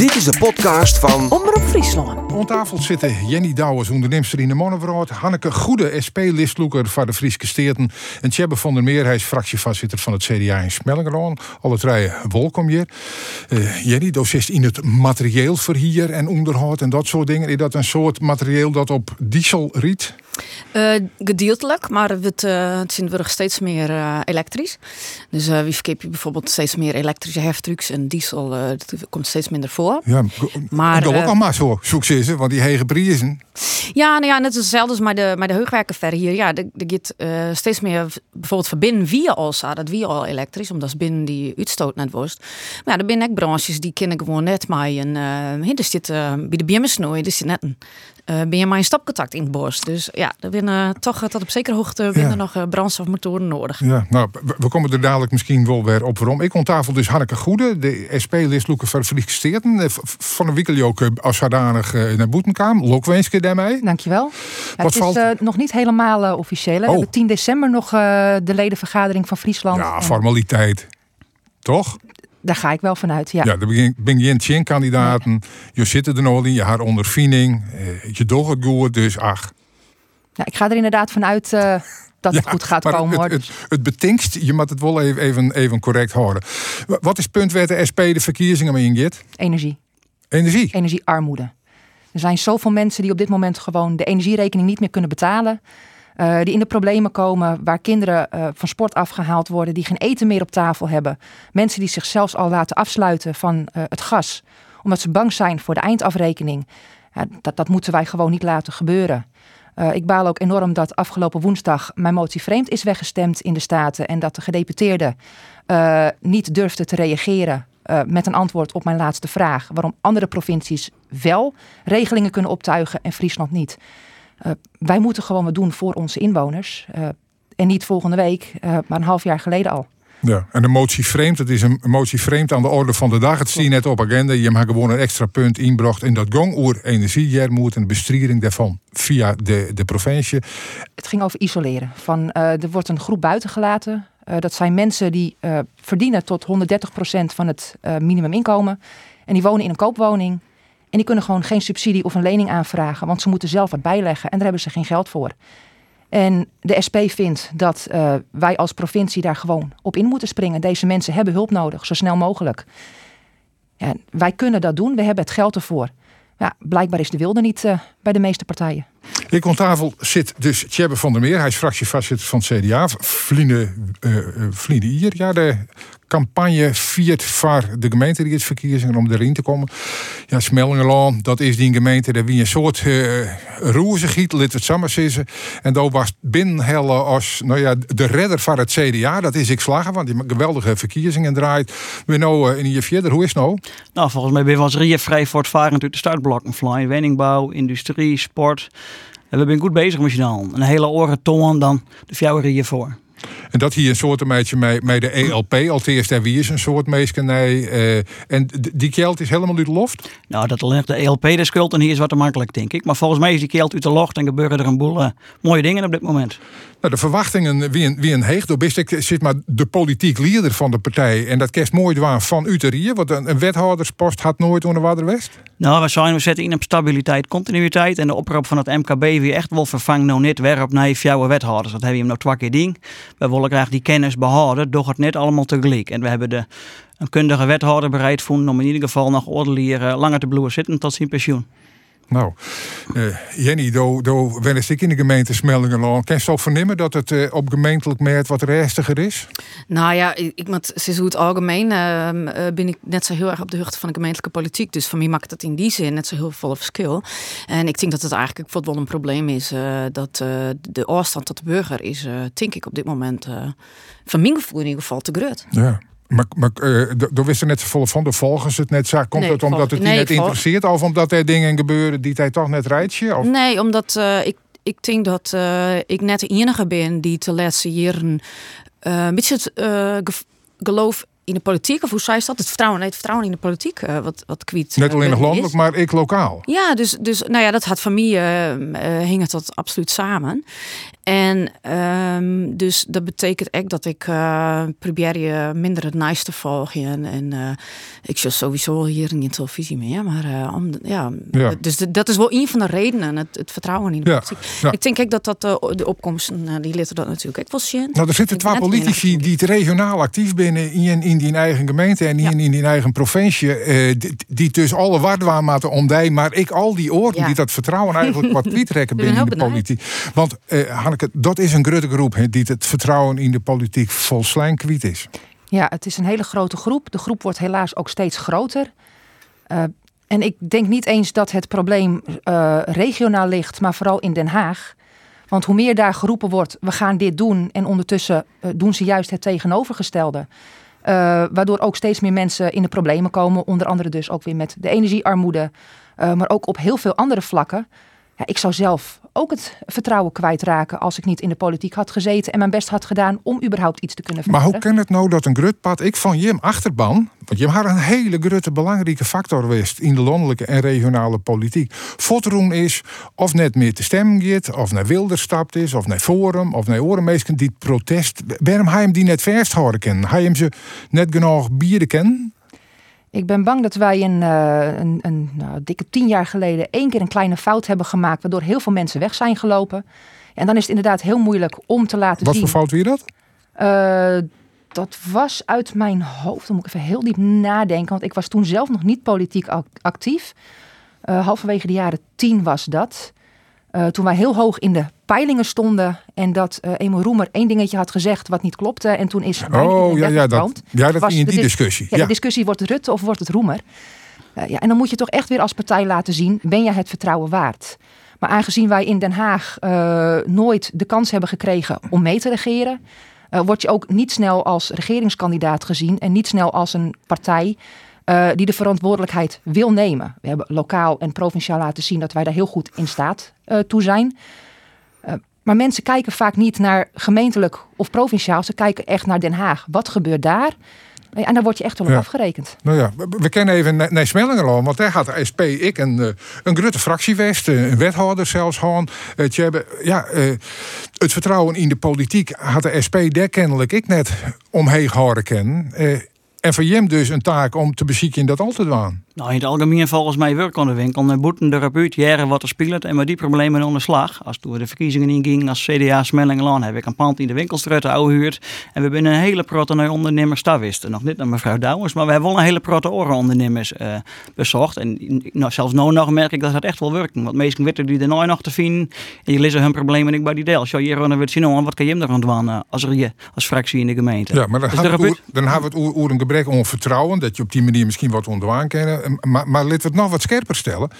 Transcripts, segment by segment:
Dit is de podcast van Omroep Friesland. Aan tafel zitten Jenny Douwers, onderneemster in de Monneverhoord. Hanneke Goede, SP-listloeker van de Frieske Steerten. En Tjebbe van der Meer, hij is fractievoorzitter van het CDA in Smellingerloon. Alle drie welkom hier. Uh, Jenny, docent in het materieel verhier en onderhoud en dat soort dingen. Is dat een soort materieel dat op diesel riet? Uh, gedeeltelijk, maar het, uh, het wordt steeds meer uh, elektrisch. Dus wie verkeer je bijvoorbeeld steeds meer elektrische heftrucks en diesel dat komt steeds minder voor. Ja, maar dat ook al maar zo succes, want die hege prijzen. Ja, nou ja, net hetzelfde als maar de, maar de heugwerken hier. Ja, er gaat steeds meer bijvoorbeeld verbinden via Alsa, dat wie al elektrisch, omdat binnen die uitstoot net was. Maar ja, er zijn ook branches die kennen gewoon net maar een, uh, er zit bij de biermesnooi, er zit net een ben je maar een stapcontact in het borst. Dus ja, er winnen toch tot op zekere hoogte winnen nog uh, brandstofmotoren nodig. Ja, nou, we komen er dadelijk misschien wel weer op waarom. Ik tafel dus Hanneke Goede, de SP-listloeker van Friese Van een wikkel ook als zodanig naar Boetenkaam. Lokwenske daarmee. Dankjewel. Ja, Wat het is nog niet helemaal officieel. We oh. hebben 10 december nog de ledenvergadering van Friesland. Ja, formaliteit. Toch? Daar ga ik wel vanuit, ja. Ja, dan ben je zit er nog in, je haar ondervinding. Eh, je doet het goed, dus ach. Ja, ik ga er inderdaad vanuit uh, dat het goed gaat komen. Het, het, het, betingst, je moet het wel even, even, correct houden. Wat is punt waar de SP de verkiezingen mee ingeet? Energie. Energie? Energiearmoede. Er zijn zoveel mensen die op dit moment gewoon de energierekening niet meer kunnen betalen. Uh, die in de problemen komen, waar kinderen uh, van sport afgehaald worden, die geen eten meer op tafel hebben. Mensen die zich zelfs al laten afsluiten van uh, het gas, omdat ze bang zijn voor de eindafrekening. Ja, dat, dat moeten wij gewoon niet laten gebeuren. ik baal ook enorm dat afgelopen woensdag mijn motie vreemd is weggestemd in de Staten en dat de gedeputeerde niet durfde te reageren met een antwoord op mijn laatste vraag. Waarom andere provincies wel regelingen kunnen optuigen en Friesland niet. Uh, wij moeten gewoon wat doen voor onze inwoners. Uh, en niet volgende week, uh, maar een half jaar geleden al. Ja, en de motie vreemd, het is een motie vreemd aan de orde van de dag. Het zie je net op agenda. Je hebt gewoon een extra punt inbracht in dat gong oer energiejermoed en de bestrijding daarvan via de, de provincie. Het ging over isoleren. Van, uh, er wordt een groep buitengelaten. Uh, dat zijn mensen die uh, verdienen tot 130% van het minimuminkomen. En die wonen in een koopwoning. En die kunnen gewoon geen subsidie of een lening aanvragen, want ze moeten zelf wat bijleggen en daar hebben ze geen geld voor. En de SP vindt dat uh, wij als provincie daar gewoon op in moeten springen. Deze mensen hebben hulp nodig, zo snel mogelijk. Ja, wij kunnen dat doen, we hebben het geld ervoor. Ja, blijkbaar is de wilde niet uh, bij de meeste partijen. Ik tafel zit dus Tjebbe van der Meer. Hij is fractievoorzitter van het CDA. Vliende, uh, hier. Ja, de campagne viert voor de gemeente die het verkiezingen om erin te komen. Ja, Smellingelaan, dat is die gemeente wie een soort uh, roeze giet, laten het samen zeggen. En daar was binnenhelle als nou ja, de redder van het CDA. Dat is ik slagen, want die geweldige verkiezingen draait. We nou uh, in je verder, hoe is het nou? Nou, volgens mij ben wel eens vrij voortvarend uit de startblokken fly. Woningbouw, industrie, sport. En we zijn goed bezig met je dan. Een hele oren toon dan de fjouwerieën voor. En dat hier een soort meisje met, de ELP, al eerst en wie is een soort meisje, nee. Uh, en die geld is helemaal uit de loft? Nou, dat ligt de ELP de schuld en hier is wat te makkelijk, denk ik. Maar volgens mij is die geld uit de loft en gebeuren er een boel uh, mooie dingen op dit moment. Nou, de verwachtingen wie een, wie een heeg. Door ik zit maar de politiek leider van de partij. En dat kerst mooi dwaan van Uterië. Want een, een wethouderspost had nooit onder Waterwest. Nou, we zijn we zetten in op stabiliteit, continuïteit. En de oproep van het MKB wie echt wel vervangen nou net weer op naar jouw wethouders. Dat hebben we hem nog twee keer ding. We willen graag die kennis behouden, doch het net allemaal tegelijk. En we hebben de, een kundige wethouder bereid vonden om in ieder geval nog ordelier langer te bloeien zitten tot zijn pensioen. Nou, uh, Jenny, do, do wens ik in de gemeente Smellingenland. Kan je zo vernemen dat het uh, op gemeentelijk merk wat rustiger is? Nou ja, ik, met, sinds hoe het algemeen uh, ben ik net zo heel erg op de hoogte van de gemeentelijke politiek. Dus voor mij maakt het in die zin net zo heel veel verschil. En ik denk dat het eigenlijk wel een probleem is dat de afstand tot de burger is, denk ik op dit moment, van mijn gevoel in ieder geval te groot. Ja. Maar, maar uh, er wist er net volle van, de volgens het net zag. Komt het omdat het nee, net interesseert of omdat er dingen gebeuren die hij toch net rijdt? Of? Nee, omdat uh, ik, ik denk dat uh, ik net de enige ben die te laatste jaren een beetje het geloof in de politiek, of hoe zei dat? Het vertrouwen, nee, het vertrouwen in de politiek, uh, wat, wat kwiet. Net alleen nog landelijk, maar ik lokaal. Ja, dus, dus nou ja, dat had familie, uh, hing het dat absoluut samen. En ehm, dus dat betekent echt dat ik uh, probeer je minder het nice te volgen. En, uh, ik zit sowieso hier niet televisie meer. Maar uh, om, ja, ja, dus dat is wel een van de redenen, het, het vertrouwen in de ja. Ja. Ik denk ook dat dat de opkomsten, die laten dat natuurlijk ook wel zien. Nou, er zitten twee politici die het regionaal actief binnen in, in die eigen gemeente en in, in die eigen provincie. die, die dus alle waardwaarmaten omdij, maar ik al die oren die dat vertrouwen eigenlijk wat kwijtrekken binnen de politiek. Want Dat is een grote groep die het vertrouwen in de politiek volslijn kwijt is. Ja, het is een hele grote groep. De groep wordt helaas ook steeds groter. Uh, en ik denk niet eens dat het probleem uh, regionaal ligt, maar vooral in Den Haag. Want hoe meer daar geroepen wordt, we gaan dit doen. En ondertussen uh, doen ze juist het tegenovergestelde. waardoor ook steeds meer mensen in de problemen komen. Onder andere dus ook weer met de energiearmoede. maar ook op heel veel andere vlakken. Ja, ik zou zelf ook het vertrouwen kwijtraken als ik niet in de politiek had gezeten en mijn best had gedaan om überhaupt iets te kunnen veranderen. Maar hoe kan het nou dat een grutpad, ik van Jim achterban, want Jim had een hele grote belangrijke factor geweest in de landelijke en regionale politiek. Votroen is of net meer te stemmen gaat, of naar Wilder stapt is, of naar Forum, of naar Orenmeesken die protest. Waarom hij hem die net vasthouden kennen? Hij hem ze net genoeg bieren kennen? Ik ben bang dat wij een, uh, een, een nou, dikke tien jaar geleden één keer een kleine fout hebben gemaakt, waardoor heel veel mensen weg zijn gelopen. En dan is het inderdaad heel moeilijk om te laten Wat zien. Wat voor fout wie dat? Uh, dat was uit mijn hoofd. Dan moet ik even heel diep nadenken, want ik was toen zelf nog niet politiek actief. Uh, halverwege de jaren tien was dat. Uh, toen wij heel hoog in de peilingen stonden en dat uh, Emil Roemer één dingetje had gezegd wat niet klopte. En toen is oh, ja, ja, dat, ja, dat was in die discussie. Ja, De discussie wordt Rutte of wordt het Roemer. Uh, ja, en dan moet je toch echt weer als partij laten zien, ben jij het vertrouwen waard? Maar aangezien wij in Den Haag nooit de kans hebben gekregen om mee te regeren, word je ook niet snel als regeringskandidaat gezien en niet snel als een partij uh, die de verantwoordelijkheid wil nemen. We hebben lokaal en provinciaal laten zien dat wij daar heel goed in staat uh, toe zijn. Uh, maar mensen kijken vaak niet naar gemeentelijk of provinciaal. Ze kijken echt naar Den Haag. Wat gebeurt daar? En daar word je echt wel op afgerekend. Nou ja, we kennen even naar Smellingerloon, want daar gaat de SP, ik een, een grote fractie west, een wethouder zelfs gewoon. Het, ja, het vertrouwen in de politiek had de SP daar kennelijk ik net omheen gehouden kennen. En voor dus een taak om te in dat altijd waan. Nou, in het algemeen volgens mij werk aan de winkel. En boeten erop uit, jaren wat er speelt en met die problemen onder slag. Als toen de verkiezingen ingingen als CDA Smellingelaan, heb ik een pand in de winkelstraat huurt. En we hebben een hele protte nieuwe ondernemers daar wisten. Nog niet naar mevrouw Douwens, maar we hebben wel een hele protte oren ondernemers uh, bezocht. En nou, zelfs nu nog merk ik dat het echt wel werkt. Want meesten weten die er nooit nog te vinden. En je leest hun problemen ik bij die deel. Als je hier dan zien, oh, wat kan je hem ervan doen als er je als fractie in de gemeente. Ja, maar dan, dus hebben we het over een gebrek aan vertrouwen. Dat je op die manier misschien wat onderwaan kennen maar, maar laten we het nog wat scherper stellen.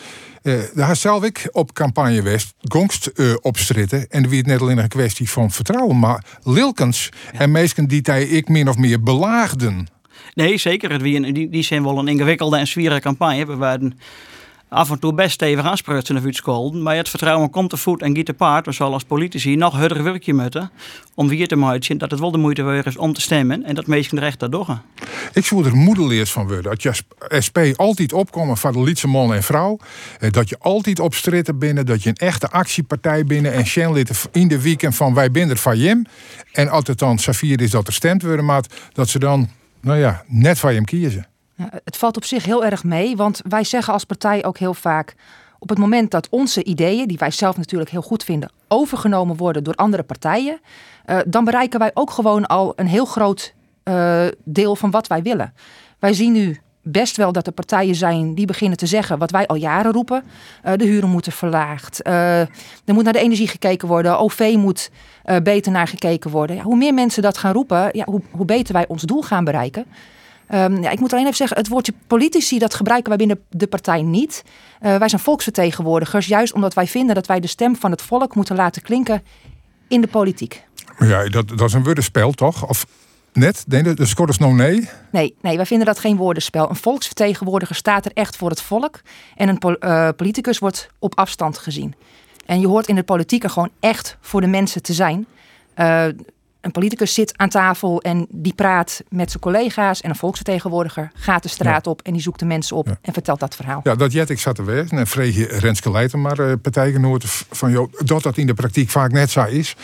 Uh, daar zelf ik op campagne West gongst uh, opstritten. En wie het net alleen een kwestie van vertrouwen. Maar Lilkens en meesten die hij ik min of meer belaagden. Nee, zeker. Die, die zijn wel een ingewikkelde en zware campagne. We waren af en toe best stevig aanspreutsen of iets Maar het vertrouwen komt te voet en giet te paard. We zullen als politici nog harder werkje moeten. Om weer te maken dat het wel de moeite waard is om te stemmen. En dat mensen recht dat doen. Ik zou er moedeleers van worden. Dat je SP altijd opkomen van de lietse man en vrouw. Eh, dat je altijd opstritten binnen. Dat je een echte actiepartij binnen. En Shenlit in de weekend van wij binnen van Jim. En het dan Safir is dat er stemt worden. Maar dat ze dan, nou ja, net van hem kiezen het valt op zich heel erg mee, want wij zeggen als partij ook heel vaak. Op het moment dat onze ideeën, die wij zelf natuurlijk heel goed vinden, overgenomen worden door andere partijen, uh, dan bereiken wij ook gewoon al een heel groot uh, deel van wat wij willen. Wij zien nu best wel dat er partijen zijn die beginnen te zeggen wat wij al jaren roepen. Uh, de huren moeten verlaagd. er moet naar de energie gekeken worden. OV moet beter naar gekeken worden. Ja, hoe meer mensen dat gaan roepen, ja, hoe, hoe beter wij ons doel gaan bereiken. Um, ja, ik moet alleen even zeggen, het woordje politici, dat gebruiken wij binnen de partij niet. Uh, wij zijn volksvertegenwoordigers, juist omdat wij vinden dat wij de stem van het volk moeten laten klinken in de politiek. Ja, dat, dat is een woordenspel, toch? Of net? Nee, de score is no nee? Nee, nee, wij vinden dat geen woordenspel. Een volksvertegenwoordiger staat er echt voor het volk. En een uh, politicus wordt op afstand gezien. En je hoort in de politiek er gewoon echt voor de mensen te zijn. Uh, een politicus zit aan tafel en die praat met zijn collega's. En een volksvertegenwoordiger gaat de straat op en die zoekt de mensen op en vertelt dat verhaal. Ja, dat jet ik zat te wezen en vreeg je Renske Leijten maar uh, partijgenoten van joh, dat dat in de praktijk vaak net zo is.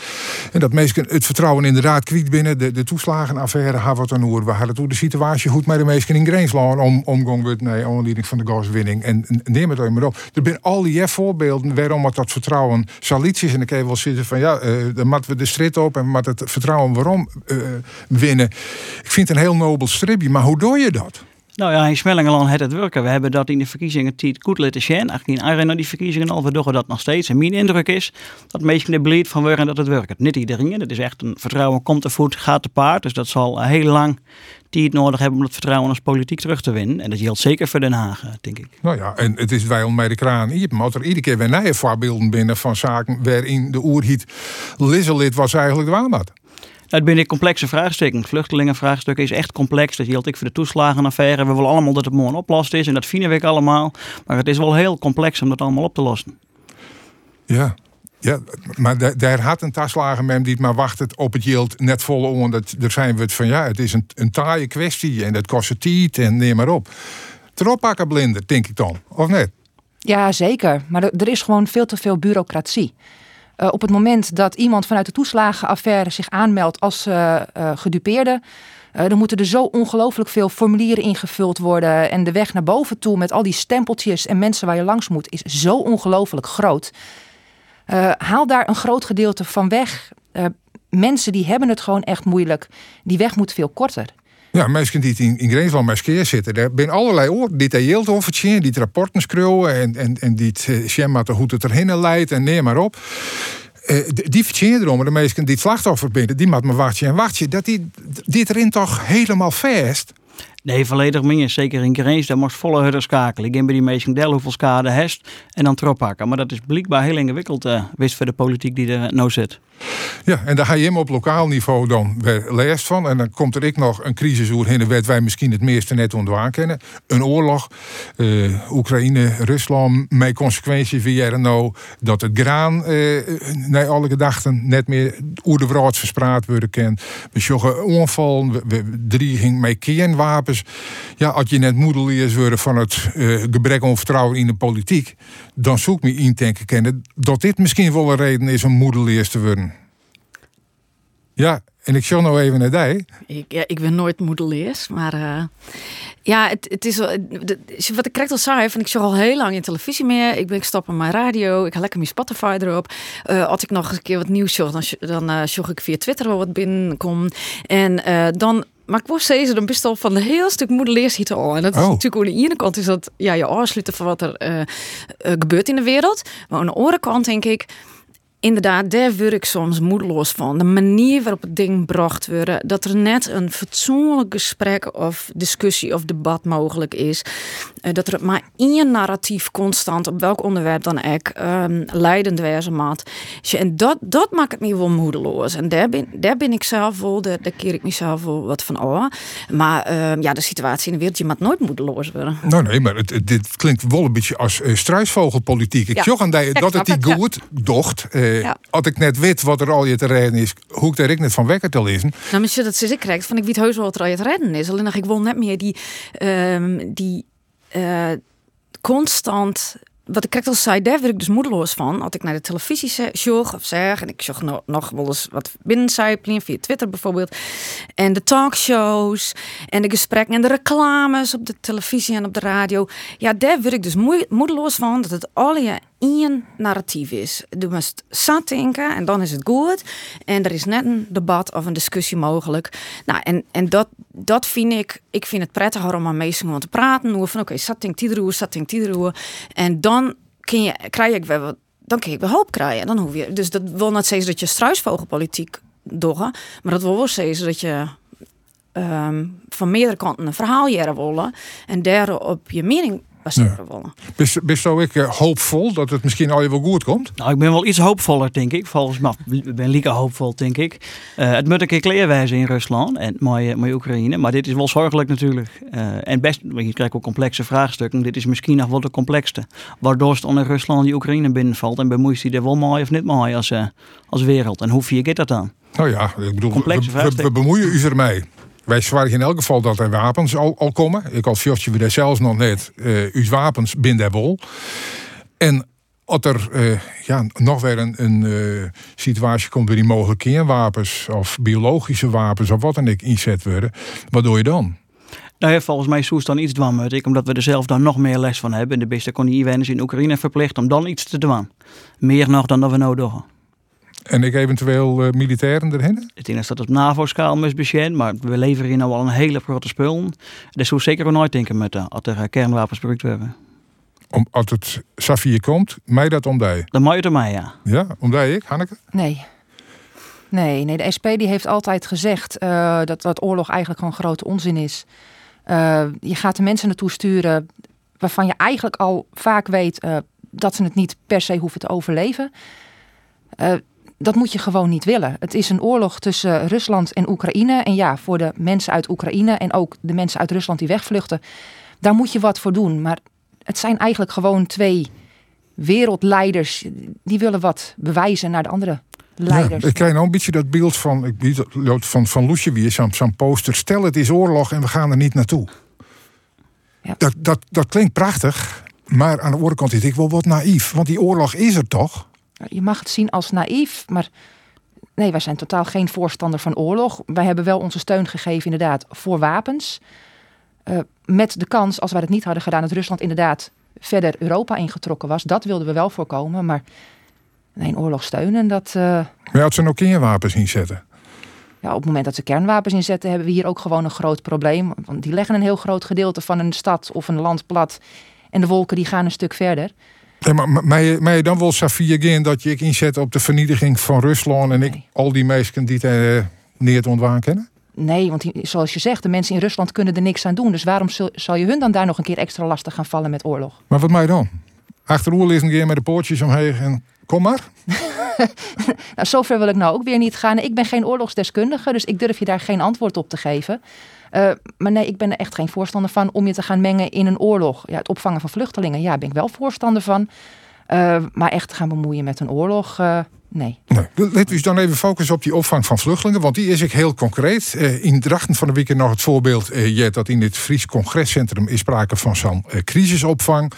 En dat mensen het vertrouwen inderdaad kwijt binnen de, de toeslagenaffaire hebben wat dan We hadden toen de situatie goed met de mensen in Greenslaan om omgang met nee, aanleiding van de gaswinning. En neem het maar op. Er zijn al die voorbeelden waarom dat vertrouwen is. En ik kan wel zitten van ja, uh, dan moeten we de strijd op en moet het vertrouwen vertrouwen waarom uh, winnen. Ik vind het een heel nobel stripje, maar hoe doe je dat? Nou ja, in Smellingeland het het werken. We hebben dat in de verkiezingen tijd goed laten zien. Eigenlijk in Arena die verkiezingen al, we doen dat nog steeds. En mijn indruk is dat mensen er bleed van worden dat het werkt. Niet iedereen, het is echt een vertrouwen komt te voet, gaat te paard. Dus dat zal heel lang tijd nodig hebben om dat vertrouwen als politiek terug te winnen. En dat geldt zeker voor Den Haag, eh, denk ik. Nou ja, en het is wij om de kraan. Je moet er iedere keer weer nieuwe voorbeelden binnen van zaken waarin de oerhiet Lisselid was eigenlijk de waarmaat. Het ben een complexe vraagstukken. Het vluchtelingenvraagstuk is echt complex. Dat geldt ik voor de toeslagenaffaire. We willen allemaal dat het mooi oplost is. En dat vinden we allemaal. Maar het is wel heel complex om dat allemaal op te lossen. Ja, ja, maar daar had een toeslagenmem die maar wacht op het yield net volle om. Dat, daar zijn we het van ja, het is een, een taaie kwestie en dat kost tijd en neem maar op. Teroppakken blinder, denk ik dan, of net? Ja, zeker. Maar er is gewoon veel te veel bureaucratie. Uh, op het moment dat iemand vanuit de toeslagenaffaire zich aanmeldt als uh, gedupeerde, dan moeten er zo ongelooflijk veel formulieren ingevuld worden. En de weg naar boven toe met al die stempeltjes en mensen waar je langs moet, is zo ongelooflijk groot. haal daar een groot gedeelte van weg. mensen die hebben het gewoon echt moeilijk. Die weg moet veel korter. Ja, mensen die in, in Greensland bij skeer zitten. Er zijn allerlei oren detailleerd over die rapporten schreeuwen en, en, en die het uh, hoe het erheen leidt en neem maar op. Uh, die vertjennen erom, de mensen die het slachtoffer binnen, die moet maar wachten en wachten. Dat die, dit erin toch helemaal vast. Nee, volledig meer. Zeker in Greens, daar moest volle hudder schakelen. Ik heb die meesten del hoeveel schade hest en dan pakken. Maar dat is blijkbaar heel ingewikkeld, uh, wist voor de politiek die er nou zit. Ja, en daar ga je hem op lokaal niveau dan weer leest van. En dan komt er ik nog een crisis de wet wij misschien het meeste net ontwaan kennen. Een oorlog, uh, Oekraïne, Rusland, met consequentie via nou dat het graan uh, naar alle gedachten net meer oer de verspraat worden kan. We joggen onval, we, we met kernwapens. Ja, als je net moedeliers worden van het uh, gebrek aan vertrouwen in de politiek, dan zoek me in kennen dat dit misschien wel een reden is om moedeliers te worden. Ja, en ik show nou even naar die. Ik, ja, ik ben nooit moedeleers, maar uh, ja, het, het is wat ik krijg al zei, van ik show al heel lang in televisie meer. Ik ben ik stop mijn radio, ik ga lekker mijn Spotify erop. Uh, als ik nog eens een keer wat nieuws show, dan, dan show ik via Twitter wel wat binnenkom. En dan maar ik was steeds een best van een heel stuk moedeleers hier al. En dat is oh. natuurlijk aan de ene kant is dat ja, je afsluiten van wat er gebeurt in de wereld. Maar aan de andere kant denk ik inderdaad, daar word ik soms moedeloos van. De manier waarop het ding bracht worden. Dat er net een fatsoenlijk gesprek of discussie of debat mogelijk is. Uh, dat er maar één narratief constant, op welk onderwerp dan ook, um, leidend wezen maat. En dat, dat maakt het me wel moedeloos. En daar ben, daar ben ik zelf wel, daar, daar keer ik mezelf wel wat van oh. Maar uh, ja, de situatie in de wereld, je mag nooit moedeloos worden. Nou nee, maar het, dit klinkt wel een beetje als uh, struisvogelpolitiek. Ik ja. aan dat het die goed docht. Uh, uh, Als ik net weet wat er al je te redden is, hoe ik daar ik net van wekker te lezen. Nou, misschien dat ze ik krijgt van ik weet heus wel wat er al je te redden is. Alleen nog ik wil net meer die, um, die uh, constant wat ik krijg als zei, daar word ik dus moedeloos van. Als ik naar de televisie jog of zeg, en ik jog nog, nog wel eens wat binnencijpelen via Twitter bijvoorbeeld. En de talkshows en de gesprekken en de reclames op de televisie en op de radio. Ja, daar word ik dus moedeloos van dat het al je één narratief is. Je moet zat denken en dan is het goed. En er is net een debat of een discussie mogelijk. Nou, en, en dat, dat vind ik, ik vind het prettiger om aan mensen te praten. Hoe van oké, okay, zat denkt iedereen, zat denkt iedereen. En dan kun je, krijg ik wel dan kun wel hoop krijgen. Dan hoef je, dus dat wil niet zeggen dat je struisvogelpolitiek doet, maar dat wil wel zeggen dat je um, van meerdere kanten een verhaal jaren willen en daarop je mening willen. Bist, bist zo ik eh, hoopvol dat het misschien al je wel goed komt? Nou, ik ben wel iets hoopvoller, denk ik. Volgens mij, ik ben lieke hoopvol, denk ik. Eh, het moet een keer kleer wijzen in Rusland en mooi, mooi Oekraïne. Maar dit is wel zorgelijk natuurlijk. Eh, en best, je krijgt ook complexe vraagstukken. Dit is misschien nog wel de complexste. Waardoor het onder Rusland die Oekraïne binnenvalt. En bemoeit hij er wel mooi of niet mooi als, als wereld. En hoe vier je dat dan? Nou ja, ik bedoel, we, we bemoeien u ermee. Wij zwaar in elk geval dat er wapens al, al komen. Ik had fjortje we daar zelfs nog net. Uh, uw wapens binnen bol. En als er uh, ja, nog weer een, een uh, situatie komt die mogelijk kernwapens of biologische wapens of wat dan ook inzet worden, wat doe je dan? Nou ja, volgens mij is dan iets dwam ik, omdat we er zelf dan nog meer les van hebben. En de beste kon die in Oekraïne verplicht om dan iets te doen. Meer nog dan dat we nou doen. En ik eventueel uh, militairen erin? Ik denk dat het op NAVO-schaal is bekend, maar we leveren hier nou al een hele grote spul. Dus hoe zeker we nooit denken met uh, als er kernwapens gebruikt worden. Om, als het Safir komt, mij dat om die? Dan mag je mij, ja. Ja, om die ik, Hanneke? Nee. Nee, nee, de SP die heeft altijd gezegd uh, dat, dat oorlog eigenlijk gewoon grote onzin is. je gaat de mensen naartoe sturen waarvan je eigenlijk al vaak weet dat ze het niet per se hoeven te overleven dat moet je gewoon niet willen. Het is een oorlog tussen Rusland en Oekraïne. En ja, voor de mensen uit Oekraïne en ook de mensen uit Rusland die wegvluchten, daar moet je wat voor doen. Maar het zijn eigenlijk gewoon twee wereldleiders die willen wat bewijzen naar de andere leiders. Ja, ik krijg nou een beetje dat beeld van, ik van, van Loesje weer, zo'n poster. Stel het is oorlog en we gaan er niet naartoe. Ja. Dat, dat, dat klinkt prachtig, maar aan de andere kant is ik wel wat naïef. Want die oorlog is er toch? Je mag het zien als naïef, maar nee, wij zijn totaal geen voorstander van oorlog. Wij hebben wel onze steun gegeven, inderdaad, voor wapens. Uh, met de kans, als wij het niet hadden gedaan, dat Rusland inderdaad verder Europa ingetrokken was. Dat wilden we wel voorkomen, maar nee, een oorlog steunen, dat... Uh... Maar had ze nog kernwapens inzetten? Ja, op het moment dat ze kernwapens inzetten, hebben we hier ook gewoon een groot probleem. Want die leggen een heel groot gedeelte van een stad of een land plat. En de wolken die gaan een stuk verder. Ja, maar mij, je dan wel Safia gaan dat je ik inzet op de vernietiging van Rusland en ik al die mensen die het uh, niet ontwaan kennen? Nee, want zoals je zegt, de mensen in Rusland kunnen er niks aan doen. Dus waarom zal je hun dan daar nog een keer extra lastig gaan vallen met oorlog? Maar wat mij dan? Achteroer een keer met de poortjes omheen en kom maar. nou, zover wil ik nou ook weer niet gaan. Ik ben geen oorlogsdeskundige, dus ik durf je daar geen antwoord op te geven. Uh, maar nee, ik ben er echt geen voorstander van om je te gaan mengen in een oorlog. Ja, het opvangen van vluchtelingen, ja, ben ik wel voorstander van. Uh, maar echt gaan bemoeien met een oorlog, uh, nee. nee. Laten we dan even focussen op die opvang van vluchtelingen, want die is ik heel concreet. in Drachten van de week nog het voorbeeld je, dat in dit Fries Congrescentrum is sprake van zo'n crisisopvang.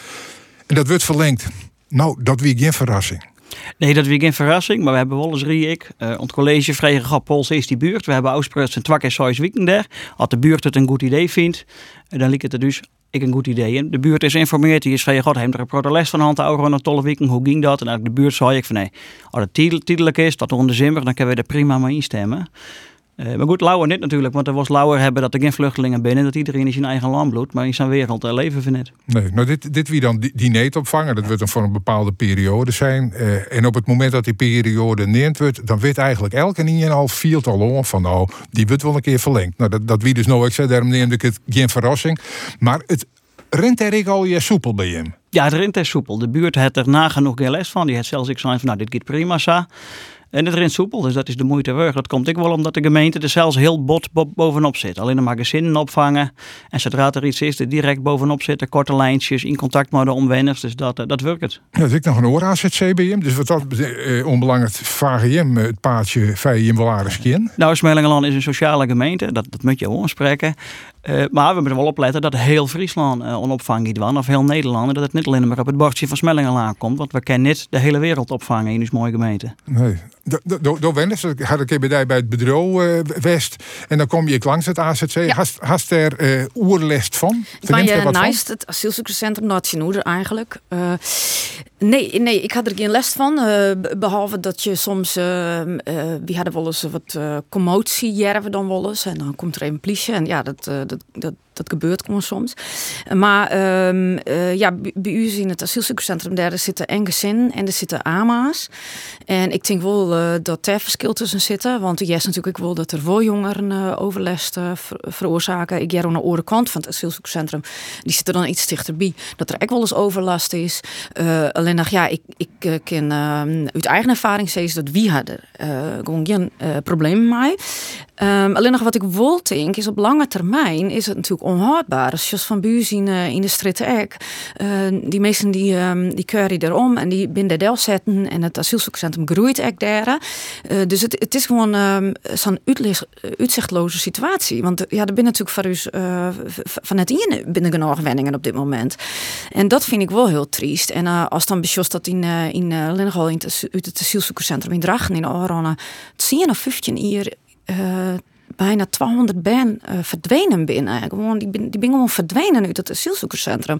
En dat wordt verlengd. Nou, dat weer geen verrassing. Nee, dat is geen verrassing, maar we hebben wel eens ik. Uh, ons college vregen gehad, Pols is die buurt. We hebben Auspruits en Twak en Sois weekend daar. Als de buurt het een goed idee vindt, eh, dan lijkt het er dus ik een goed idee. En de buurt is informeerd, die is van, god, heeft er een protest van hand houden een tolle weekend. Hoe ging dat? En de buurt zei ik van, nee, als het tijdelijk is, dat onder de zimmer, dan kunnen we er prima mee instemmen. Uh, maar goed, Lauwer niet natuurlijk, want er was Lauwer hebben dat er geen vluchtelingen binnen, dat iedereen in zijn eigen land bloedt, maar in zijn wereld uh, leven we net. Nee, nou dit, dit wie dan die opvangen, dat wordt dan voor een bepaalde periode zijn. Uh, en op het moment dat die periode neemt wordt, dan weet eigenlijk elke en al viel al om van nou, die wordt wel een keer verlengd. Nou, dat, dat wie dus nou, ik zei, daarom neemde ik het geen verrassing. Maar het rent er ik al je soepel bij hem. Ja, het rent er soepel. De buurt heeft er nagenoeg geen les van. Die heeft zelfs ik zei van nou, dit gaat prima zo. En het rent soepel, dus dat is de moeite waard. Dat komt ik wel omdat de gemeente er zelfs heel bot bovenop zit. Alleen de magazinnen opvangen. En zodra er iets is, er direct bovenop zitten. Korte lijntjes, in contact met de omwenners. Dus dat, eh, dat werkt het. Ja, dus ik nog een oor aan het CBM. Dus wat dat eh, onbelangrijk, VGM, eh, het paardje VGM wel aardig Nou, Smelingenland is een sociale gemeente. Dat, dat moet je ook spreken. Uh, maar we moeten wel opletten dat heel Friesland uh, onopvang niet was. Of heel Nederland. Dat het niet alleen maar op het bordje van Smelingenlaan komt. Want we kunnen niet de hele wereld opvangen in deze mooie gemeente. Nee. Door Wennis had ik bij bij het bureau uh, West. En dan kom je langs het AZC. Ja. Hast, hast er uh, oerlest van? Maar je naast het asielzoekerscentrum Nationoeder eigenlijk. Uh, nee, nee, ik had er geen les van. behalve dat je soms... we hadden wel eens wat commotie, jerven dan wel eens. En dan komt er een politie. En ja, dat, dat, dat gebeurt gewoon soms. Maar ehm, eh, ja, bij u in het asielzoekerscentrum daar zitten en gezinnen en er zitten AMA's. En ik denk wel eh, dat daar verschil tussen zitten. Want je is natuurlijk wel dat er wel jongeren eh, overlast ver- veroorzaken. Ik ga aan de andere kant van het asielzoekerscentrum. Die zitten dan iets dichterbij. Dat er ook wel eens overlast is. Alleen nog, ja, ik, ik ken ehm, uit eigen ervaring zeggen dat wie hadden gewoon geen problemen mee. Ehm, alleen nog wat ik wil denk is op lange termijn is het natuurlijk onhoudbaar. Als van buur zien eh, in de stritte ek, eh, die mensen die, ehm die curry erom en die binnen del zetten en het asielzoekerscentrum groeit ek daar. Eh, dus het, het is gewoon ehm, zo'n uitzichtloze situatie. Want ja, er binnen natuurlijk voor u van het in binnen genoeg wenningen op dit moment. En dat vind ik wel heel triest. En als dan besjost dat in, in uh, in het, het asielzoekerscentrum in Drachten in Oranje, 10 of 15 hier bijna 200 ben eh, verdwenen binnen. Gewoon, die, ben- die ben gewoon verdwenen uit het asielzoekerscentrum.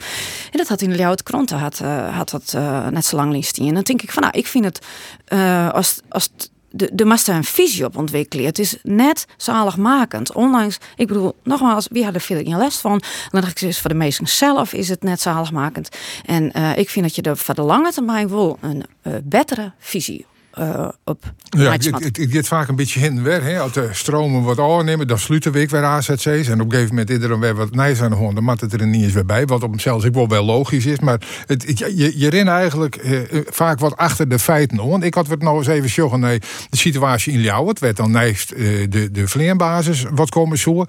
En dat had in Ljouwt Krant had, eh, had dat eh, net zo lang listie. En dan denk ik van, nou, ik vind het eh, als, als de, de master een visie op ontwikkelen. Het is net zaligmakend. Ondanks, ik bedoel, nogmaals, wie had er veel geen les van? Dan dacht ik, is voor de meesten zelf is het net zaligmakend. En ik vind dat je er voor de lange termijn wel een eh, betere visie eh, op Ja, het, gaat vaak een beetje heen en weer. Hè. Als de stromen wat aannemen, dan sluiten we weer AZC's. En op een gegeven moment is er dan weer wat nijs aan de hand. Dan mat het er niet eens weer bij. Wat op zichzelf ook wel wel logisch is. Maar het, het- je, je rent eigenlijk eh, eh, vaak wat achter de feiten. Want ik had het nou eens even zeggen. Nee, de situatie in Ljouwen. Het werd dan eh, de, de vleerbasis wat komen zo.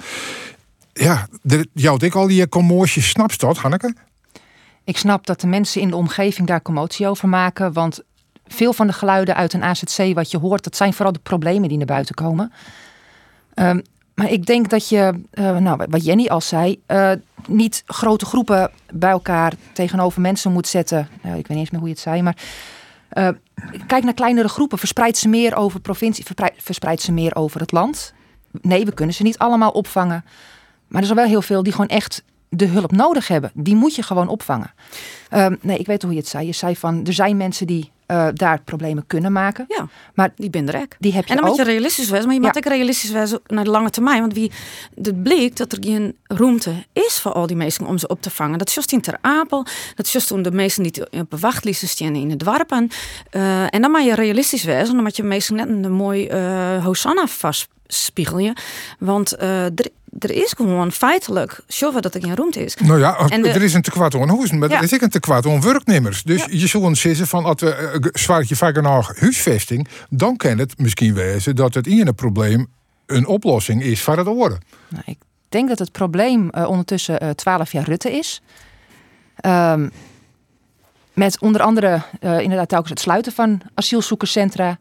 Ja, de, jou ik al die commotie. Snap je dat, Hanneke? Ik snap dat de mensen in de omgeving daar commotie over maken. Want veel van de geluiden uit een AZC wat je hoort, dat zijn vooral de problemen die naar buiten komen. Ehm, maar ik denk dat je, eh, nou, wat Jenny al zei, eh, niet grote groepen bij elkaar tegenover mensen moet zetten. Nou, ik weet niet eens meer hoe je het zei, maar eh, kijk naar kleinere groepen. Verspreid ze meer over provincie, verspreid, ze meer over het land. Nee, we kunnen ze niet allemaal opvangen. Maar er zijn wel heel veel die gewoon echt de hulp nodig hebben. Die moet je gewoon opvangen. Ehm, nee, ik weet hoe je het zei. Je zei van, er zijn mensen die eh, daar problemen kunnen maken. Ja, Maar die ben er ook. die heb je En dan ook. moet je realistisch zijn, maar je moet Ja. ook realistisch zijn naar de lange termijn. Want wie het bleek dat er geen ruimte is voor al die mensen om ze op te vangen. Dat is juist in Ter Apel, dat is juist toen de mensen die op de wachtlijsten staan in het dorpen. Eh, en dan moet je realistisch zijn, dan moet je mensen net een mooi eh Hosanna vastspiegelen. Want er, er is gewoon feitelijk, zoveel dat er geen ruimte is. Nou ja, En de- er is een tekort aan huizen, maar Ja. er is ook een tekort aan werknemers. Dus je zult zeggen van, als we uh, zwaar je vaker naar huisvesting, dan kan het misschien wezen dat het ene probleem een oplossing is voor het oren. Nou, ik denk dat het probleem eh, ondertussen eh 12 jaar Rutte is. Ehm, met onder andere eh, inderdaad telkens het sluiten van asielzoekerscentra.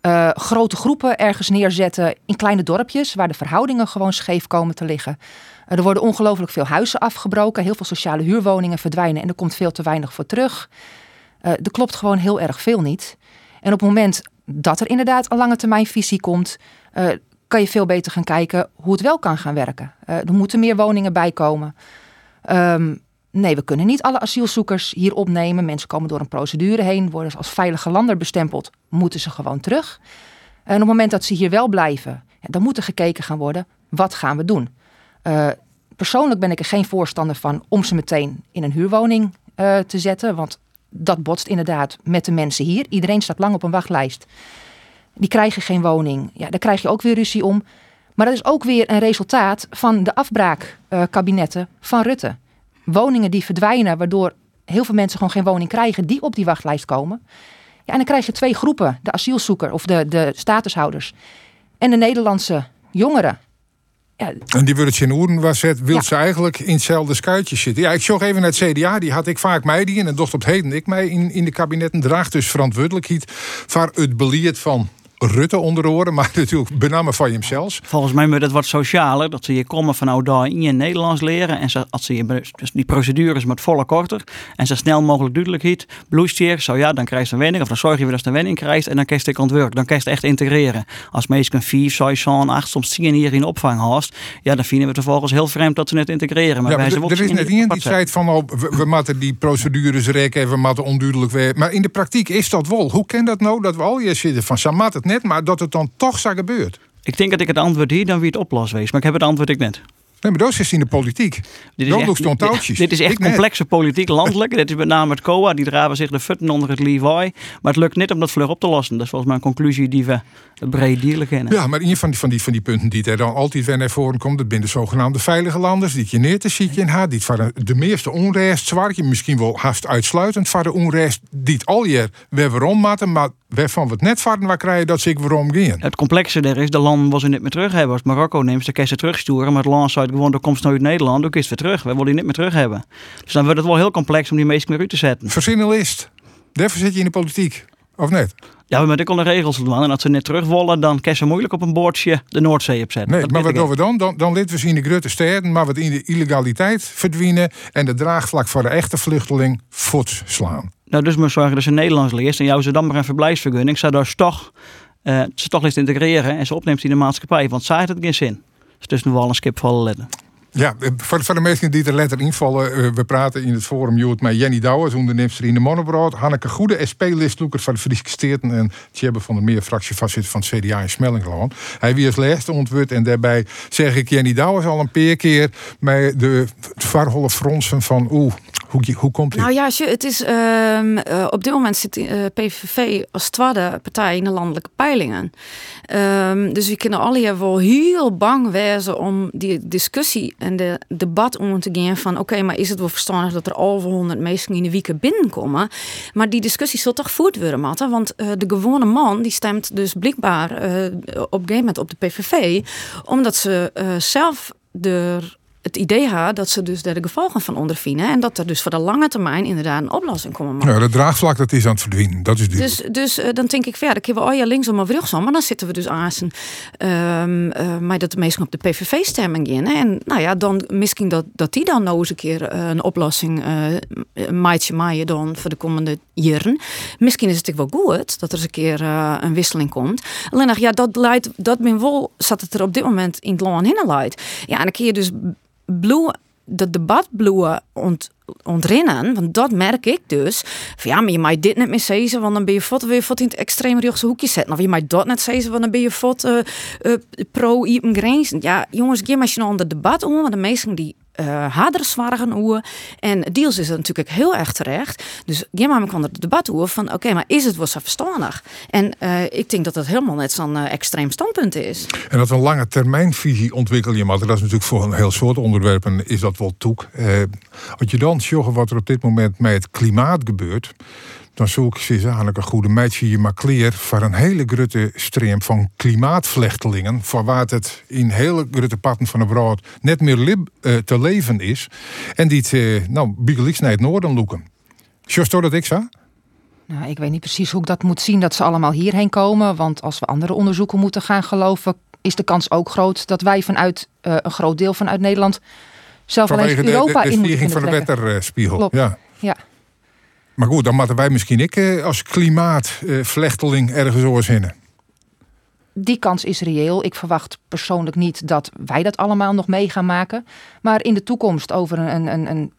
Eh, grote groepen ergens neerzetten in kleine dorpjes waar de verhoudingen gewoon scheef komen te liggen. Eh, er worden ongelooflijk veel huizen afgebroken, heel veel sociale huurwoningen verdwijnen en er komt veel te weinig voor terug. Eh, er klopt gewoon heel erg veel niet. En op het moment dat er inderdaad een lange termijn visie komt, kan je veel beter gaan kijken hoe het wel kan gaan werken. Er moeten meer woningen bij komen. Ehm, nee, we kunnen niet alle asielzoekers hier opnemen. Mensen komen door een procedure heen, worden als veilige lander bestempeld, moeten ze gewoon terug. En op het moment dat ze hier wel blijven, dan moet er gekeken gaan worden, wat gaan we doen? Eh, persoonlijk ben ik er geen voorstander van om ze meteen in een huurwoning eh, te zetten, want dat botst inderdaad met de mensen hier. Iedereen staat lang op een wachtlijst. Die krijgen geen woning. Ja, daar krijg je ook weer ruzie om. Maar dat is ook weer een resultaat van de afbraakkabinetten van Rutte. Woningen die verdwijnen, waardoor heel veel mensen gewoon geen woning krijgen die op die wachtlijst komen. Ja, en dan krijg je twee groepen: de asielzoeker of de, de statushouders en de Nederlandse jongeren. Ja, En die het in Oeren was het, wil Ja. ze eigenlijk in hetzelfde schuitje zitten. Ja, ik zag even naar het CDA, die had ik vaak mij die en docht op het heden ik mij in, in de kabinetten draagt dus verantwoordelijkheid voor het beleid van Rutte onder oren, maar natuurlijk bename van hemzelf. Volgens mij moet het wat socialer. Dat ze hier komen van nou daar in je Nederlands leren. En ze, als ze hier, dus die procedures met volle korter. En zo snel mogelijk duidelijkheid. Bloesteer, zo ja, dan krijg je een wenning. Of dan zorg je weer dat je een wenning krijgt. En dan kan je het ontwerpen. Dan kan je het echt integreren. Als mensen vier, zes, acht, soms tien hier in opvang haast. Ja, dan vinden we het vervolgens heel vreemd dat ze het integreren. Maar Ja, wij maar er er is net iemand die zei van oh, we, we moeten die procedures rekken, we moeten onduidelijk weer. Maar in de praktijk is dat wel. Hoe kan dat nou dat we al hier zitten van Samat het net, maar dat het dan toch zo gebeurt? Ik denk dat ik het antwoord hier dan wie het oplost wees. Maar ik heb het antwoord ik net. Nee, maar dat is in de politiek. Dit Dat echt- touwtjes. Dit is echt Ik net. complexe politiek landelijk. dit is met name het COA. Die draven zich de futten onder het Levi. Maar het lukt niet om dat vlug op te lossen. Dat is volgens mij een conclusie die we breed dierlijk kennen. Ja, maar een van die, van, die, van die punten die er dan altijd weer naar voren komt, dat zijn de zogenaamde veilige landers, die je neer te zieken in had, die van de meeste onrest zwaar, je misschien wel haast uitsluitend van de onrest, die het al je weer waarom matten, maar waarvan we het net van waar krijgen dat ze ik waarom gaan. Het complexe er is, de land was er niet meer terug hebben. Als Marokko neemt, dan kan ze terugsturen. Maar het land zei gewoon, er komt nooit Nederland, ook is het weer terug. We willen die niet meer terug hebben. Dus dan wordt het wel heel complex om die mensen weer uit te zetten. Verzinnelist. Daarvoor zit je in de politiek. Of net? Ja, maar ik kon de regels doen. En als ze net terug willen, dan kan ze moeilijk op een boordje de Noordzee opzetten. Nee, Dat maar wat doen we dan? Dan, dan we ze in de grote steden, maar wat in de illegaliteit verdwijnen en de draagvlak voor de echte vluchteling voet slaan. Nou, dus moet zorgen dat ze Nederlands leert en jou ze dan maar een verblijfsvergunning, zodat toch, eh, ze toch eens integreren en ze opneemt in de maatschappij. Want zij heeft het geen zin. Dus tussen wel een skip vallen letten. Ja, eh, voor, de mensen die er letter invallen, eh, we praten in het forum Joet met Jenny Douwers, onderneemster in de Monobrood, Hanneke Goede, SP-listloeker van de Friese Steerten en Tjebbe van der Meer, fractievoorzitter van het CDA in Smellingeland. Hij wie als laatste ontwoord en daarbij zeg ik Jenny Douwers al een paar keer met de varholle fronsen van oeh, hoe, hoe komt dit? Nou ja, het is ehm, eh, op dit moment zit eh, PVV als tweede partij in de landelijke peilingen. Ehm, dus we kunnen alle hier wel heel bang wezen om die discussie en de debat om te gaan van oké, maar is het wel verstandig dat er over 100 mensen in de weken binnenkomen? Maar die discussie zal toch voert worden? Want eh, de gewone man die stemt dus blijkbaar op een gegeven moment op de PVV, omdat ze zelf er het idee had dat ze dus daar de gevolgen van ondervinden. En dat er dus voor de lange termijn inderdaad een oplossing komen mag. Nou, dat draagvlak dat is aan het verdwijnen. Dat is duidelijk. Dus, dus eh, dan denk ik verder, kunnen we al ja linksom of rechtsom, maar dan zitten we dus aan zijn, ehm, eh, maar dat de meesten op de PVV-stemming in. hè. En nou ja, dan misschien dat, dat die dan nou eens een keer eh, een oplossing maatje maaien dan voor de komende jaren. Misschien is het wel goed dat er eens een keer een wisseling komt. Alleen ja, dat leidt, dat ben wel, zat het er op dit moment in het land in leidt. Ja, en dan kun je dus blue, dat debat ont, ontrinnen. Want dat merk ik dus. Van, ja, maar je mag dit niet meer zeggen, want dan ben je fot weer in het extreem rechtse hoekje zetten. Of je mag dat net zeggen, want dan ben je fot uh, uh, pro iepen grenzen. Ja, jongens, geef maar je nou onder debat om, want de meesten die uh, gaan oe. En deels is dat natuurlijk heel erg terecht. Dus geef maar kan het debat oe van, oké, maar is het wel zo verstandig? En uh, ik denk dat dat helemaal net zo'n uh, extreem standpunt is. En dat een lange termijnvisie ontwikkel je, maar dat is natuurlijk voor een heel soort onderwerpen is dat wel toek. als je dan zorgen wat er op dit moment met het klimaat gebeurt, dan zoek ze aan een goede meidje je maar kleer voor een hele grote stream van klimaatvlechtelingen, voor waar het in hele grote patten van de brood net meer lib, uh, te leven is, en die het, uh, nou, biegeliks naar het noorden loeken. Just dat ik zo? Nou, ik weet niet precies hoe ik dat moet zien dat ze allemaal hierheen komen, want als we andere onderzoeken moeten gaan geloven, is de kans ook groot dat wij vanuit uh, een groot deel vanuit Nederland zelf alleen Europa de, de, in de moeten van de wetterspiegel. Ja. ja. Maar goed, dan moeten wij misschien ik eh, als klimaatvlechteling ergens oorzinnen. Die kans is reëel. Ik verwacht persoonlijk niet dat wij dat allemaal nog mee gaan maken. Maar in de toekomst, over een, een, een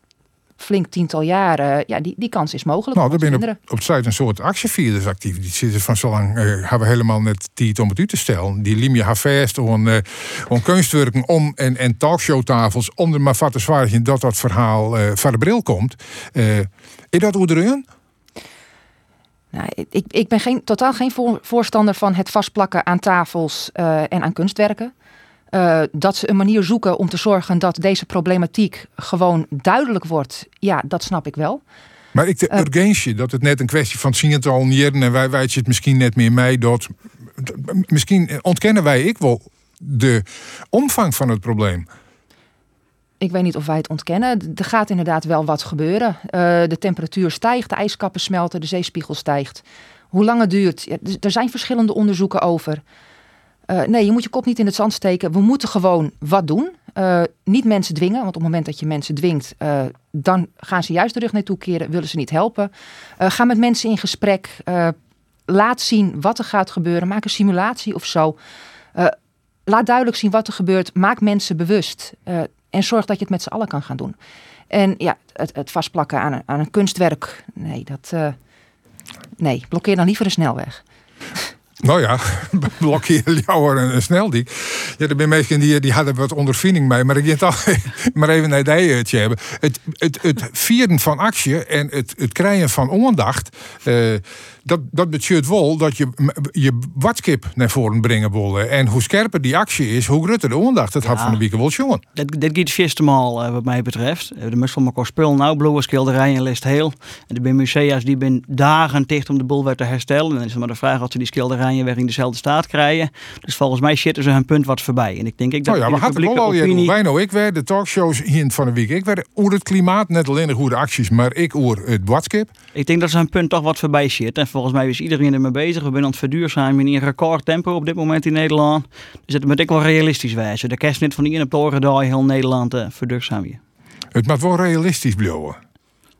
flink tiental jaren, ja, die, die kans is mogelijk. Nou, er binnen op, op het site een soort actievierders actief. Die zitten van zolang uh, hebben we helemaal net tijd om het u te stellen. Die lim je haar vast om, uh, om kunstwerken om en, en talkshowtafels om er maar zwaar dat dat verhaal uh, van de bril komt. Uh, is dat hoe erin? Nou, ik, ik ben geen, totaal geen voor, voorstander van het vastplakken aan tafels uh, en aan kunstwerken. Uh, dat ze een manier zoeken om te zorgen dat deze problematiek gewoon duidelijk wordt, ja, dat snap ik wel. Maar ik de uh, urgentie, dat het net een kwestie van zien het al niet en wij wijzen het misschien net meer mee. Dat, misschien ontkennen wij ik wel de omvang van het probleem. Ik weet niet of wij het ontkennen. Er gaat inderdaad wel wat gebeuren. Uh, de temperatuur stijgt, de ijskappen smelten, de zeespiegel stijgt. Hoe lang het duurt, er zijn verschillende onderzoeken over. Uh, nee, je moet je kop niet in het zand steken. We moeten gewoon wat doen. Uh, niet mensen dwingen, want op het moment dat je mensen dwingt, dan gaan ze juist de rug naartoe keren, willen ze niet helpen. ga met mensen in gesprek. laat zien wat er gaat gebeuren. Maak een simulatie of zo. laat duidelijk zien wat er gebeurt. Maak mensen bewust. En zorg dat je het met z'n allen kan gaan doen. En ja, het, het vastplakken aan een, aan een kunstwerk, nee, dat. nee, blokkeer dan liever de snelweg. Nou ja, blokkeer jou een, een sneldiek. Ja, er zijn mensen die, die hadden wat ondervinding mee. Maar ik denk toch maar even naar die te hebben. Het, het, het vieren van actie en het, het krijgen van aandacht. Uh, dat, dat betekent wel dat je je watskip naar voren brengen willen. En hoe scherper die actie is, hoe groter de aandacht ja, had van de week wel jongen. Dat, dat gaat vierstemaal uh, wat mij betreft. De meest van elkaar spul nou, blauwe schilderijen list heel. En er zijn musea's die ben dagen dicht om de boel weer te herstellen. En dan is het maar de vraag of ze die schilderijen weer in dezelfde staat krijgen. Dus volgens mij zitten ze hun punt wat voorbij. En ik denk ik dat nou ja, we hadden wel al opinie... Wij nou, ik werd de talkshows hier van de week. Ik werd over het klimaat, net alleen de goede acties, maar ik over het watskip. Ik denk dat ze hun punt toch wat voorbij zit. En volgens mij is iedereen ermee bezig. We zijn aan het verduurzamen in een record tempo op dit moment in Nederland. Dus het moet ik wel realistisch wijzen. De kerst niet van die in op de heel Nederland uh, verduurzamen. Het moet wel realistisch blijven.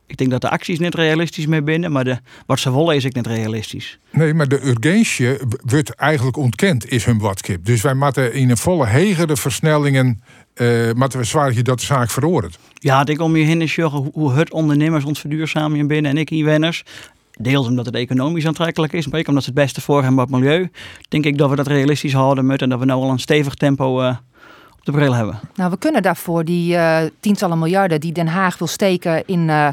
Ik denk dat de acties niet realistisch mee binnen, maar de, wat ze willen is ik niet realistisch. Nee, maar de urgentie wordt eigenlijk ontkend, is hun watskip. Dus wij moeten in een volle hegere versnellingen, uh, moeten we zwaar dat de zaak veroordeelt. Ja, ik om je heen is hoe het ondernemers ons verduurzamen binnen en ik inwoners. Deels omdat het economisch aantrekkelijk is, maar ook omdat het het beste voor hebben op het milieu. Denk ik dat we dat realistisch houden moeten en dat we nou al een stevig tempo uh, op de bril hebben. Nou, we kunnen daarvoor die uh, tientallen miljarden die Den Haag wil steken in uh,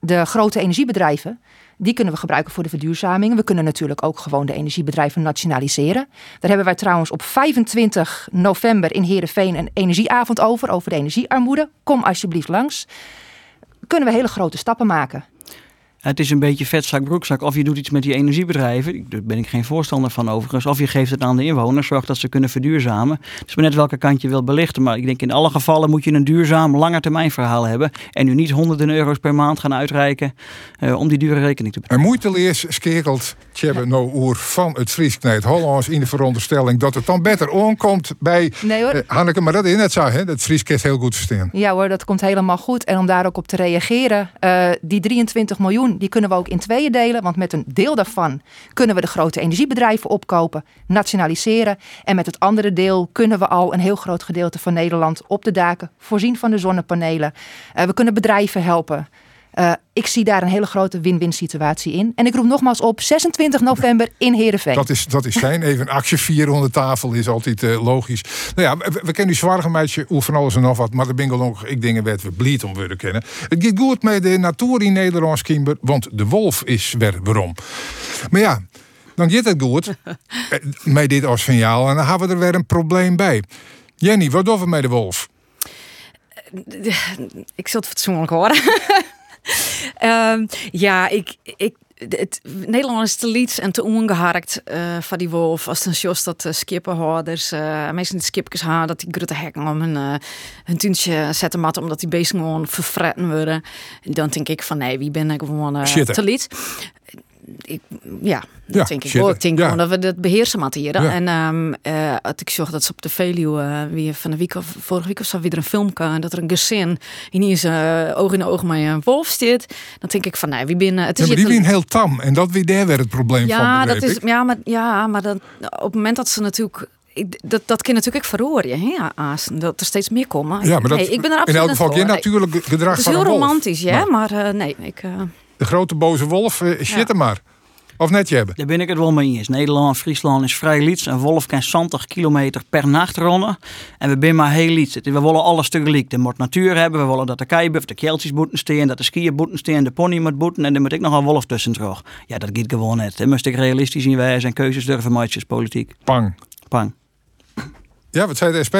de grote energiebedrijven. Die kunnen we gebruiken voor de verduurzaming. We kunnen natuurlijk ook gewoon de energiebedrijven nationaliseren. Daar hebben wij trouwens op 25 november in Heerenveen een energieavond over, over de energiearmoede. Kom alsjeblieft langs. Kunnen we hele grote stappen maken. Het is een beetje vetzak, broekzak. Of je doet iets met die energiebedrijven. Daar ben ik geen voorstander van overigens. Of je geeft het aan de inwoners. Zorgt dat ze kunnen verduurzamen. Het is maar net welke kant je wilt belichten. Maar ik denk in alle gevallen moet je een duurzaam langetermijnverhaal hebben. En nu niet honderden euro's per maand gaan uitreiken. Uh, om die dure rekening te betalen. En moeiteleers skekelt Tjebbe no oer van het Fries het Hollands in de veronderstelling dat het dan beter onkomt bij nee, hoor. Uh, Hanneke. Maar dat in het zou, hè? Dat Fries heel goed verstaan. Ja hoor, dat komt helemaal goed. En om daar ook op te reageren. Uh, die 23 miljoen die kunnen we ook in tweeën delen. Want met een deel daarvan kunnen we de grote energiebedrijven opkopen, nationaliseren. En met het andere deel kunnen we al een heel groot gedeelte van Nederland op de daken voorzien van de zonnepanelen. Uh, we kunnen bedrijven helpen. Uh, ik zie daar een hele grote win-win situatie in. En ik roep nogmaals op 26 november in Heerenveen. Dat is, dat is fijn. Even een actie vieren onder tafel is altijd uh, logisch. Nou ja, we, we kennen die zwarige meisje hoe van alles en nog wat. Maar de bingo nog, ik denk werd we blied om te kennen. Het gaat goed met de natuur in Nederland, Kimber. Want de wolf is weer waarom. Maar ja, dan gaat het goed. Eh, met dit als signaal. En dan hebben we er weer een probleem bij. Jenny, wat doen we met de wolf? Ik zal het fatsoenlijk horen. um, ja, ik, ik, het, Nederland is te liets en te ongeharkt uh, van die wolf. Als dan jos dat uh, skippenhouders, uh, meestal de skipjes haar, dat die grote hekken om hun, uh, hun tuintje zetten matten omdat die beesten gewoon verfretten worden. Dan denk ik van nee, wie ben ik gewoon te liet ik, ja, dat denk ik wel. Ik denk gewoon dat we dat beheersen materiëren. En um, uh, ik zag dat ze op de Veluwe, uh, wie van de week of vorige week of zo weer een film kan, dat er een gezin in zijn uh, oog in oog met een wolf zit. Dan denk ik van, nee, wie binnen. Het is ja, die zijn heel tam en dat weer daar weer het probleem ja, van. Dat is, ja, maar, ja, maar dan, op het moment dat ze natuurlijk dat, dat kan natuurlijk verroren, ja, dat er steeds meer komen. Ja, maar dat, ik ben er absoluut in elk geval geen natuurlijk gedrag van Het is heel romantisch, ja, maar, maar nee, ik de grote boze wolf, uh, shit ja. maar. Of net je hebben. Daar ben ik het wel mee eens. Nederland, Friesland is vrij liets. Een wolf kan 70 kilometer per nacht ronnen. En we zijn maar heel liets. We willen alles tegelijk. De moet natuur hebben. We willen dat de keibuff, de keeltjes moeten staan. Dat de skiën moeten staan. De pony moet boeten. En dan moet ik nog een wolf tussen terug. Ja, dat gaat gewoon net. Dan moest ik realistisch in wijzen en keuzes durven maken politiek. Pang. Pang. Ja, wat zei de SP?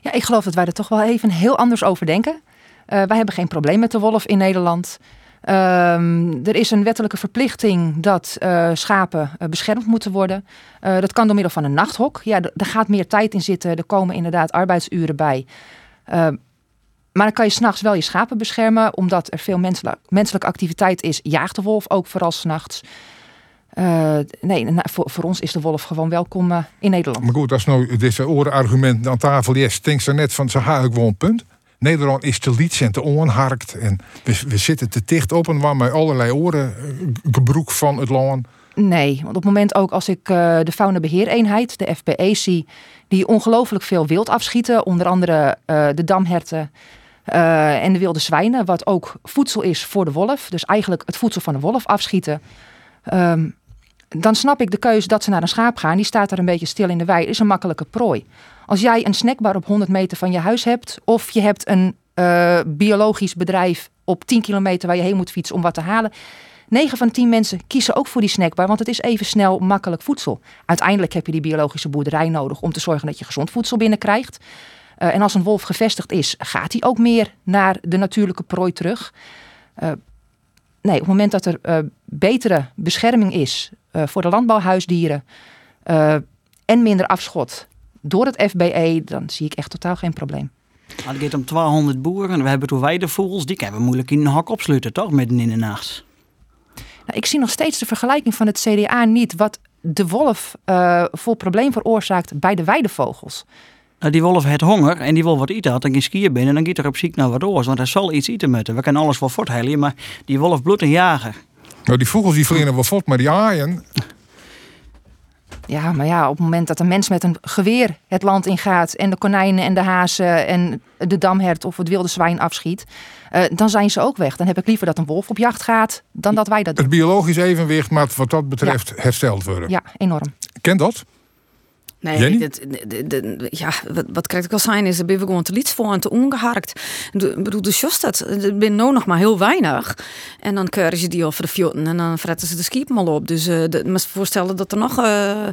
Ja, ik geloof dat wij er toch wel even heel anders over denken. Uh, wij hebben geen probleem met de wolf in Nederland. Um, er is een wettelijke verplichting dat uh, schapen uh, beschermd moeten worden. Uh, dat kan door middel van een nachthok. Ja, er gaat meer tijd in zitten. Er komen inderdaad arbeidsuren bij. Ehm, maar dan kan je s'nachts wel je schapen beschermen. Omdat er veel menselijk, menselijke activiteit is, jaagt de wolf ook vooral s'nachts. nee, voor, voor, ons is de wolf gewoon welkom in Nederland. Maar goed, als nou deze orenargument aan tafel is, denk ze net van ze wel een punt. Nederland is te liets en te onharkt. En we, zitten te dicht op en waar met allerlei oren eh, gebroek van het land. Nee, want op het moment ook als ik uh, de faunabeheereenheid, de FBE, zie, die ongelooflijk veel wild afschieten, onder andere uh, de damherten en de wilde zwijnen, wat ook voedsel is voor de wolf, dus eigenlijk het voedsel van de wolf afschieten. Um, dan snap ik de keuze dat ze naar een schaap gaan. Die staat daar een beetje stil in de wei. Is een makkelijke prooi. Als jij een snackbar op 100 meter van je huis hebt. Of je hebt een uh, biologisch bedrijf op 10 kilometer waar je heen moet fietsen om wat te halen. 9 van 10 mensen kiezen ook voor die snackbar, want het is even snel makkelijk voedsel. Uiteindelijk heb je die biologische boerderij nodig om te zorgen dat je gezond voedsel binnenkrijgt. Uh, en als een wolf gevestigd is, gaat hij ook meer naar de natuurlijke prooi terug. Uh, nee, op het moment dat er betere bescherming is voor de landbouwhuisdieren en minder afschot door het FBE, dan zie ik echt totaal geen probleem. Het gaat om 200 boeren. We hebben toen weidevogels. Die kunnen we moeilijk in een hok opsluiten, toch? Midden in de nacht. Nou, ik zie nog steeds de vergelijking van het CDA niet. Wat de wolf uh, voor probleem veroorzaakt bij de weidevogels. Nou, die wolf heeft honger en die wil wat eten. Had dan geen skier binnen en dan gaat er op ziek naar wat oors. Want hij zal iets eten moeten. We kunnen alles wel voortheilen, maar die wolf bloedt een jager. Nou, die vogels die vliegen wel voort, maar die aaien... Ja, maar ja, op het moment dat een mens met een geweer het land ingaat en de konijnen en de hazen en de damhert of het wilde zwijn afschiet, uh, dan zijn ze ook weg. Dan heb ik liever dat een wolf op jacht gaat dan dat wij dat doen. Het biologisch evenwicht maar wat dat betreft hersteld worden. Ja, enorm. Ken dat? Nee, dit, de, ja, wat, wat krijg ik al zijn is, er ben we gewoon te liets voor en te ongeharkt. Ik bedoel, de just dat. Er ben nou nog maar heel weinig. En dan keuren ze die over de fjotten en dan fretten ze de skip mal op. Dus uh, me voorstellen dat er nog, uh,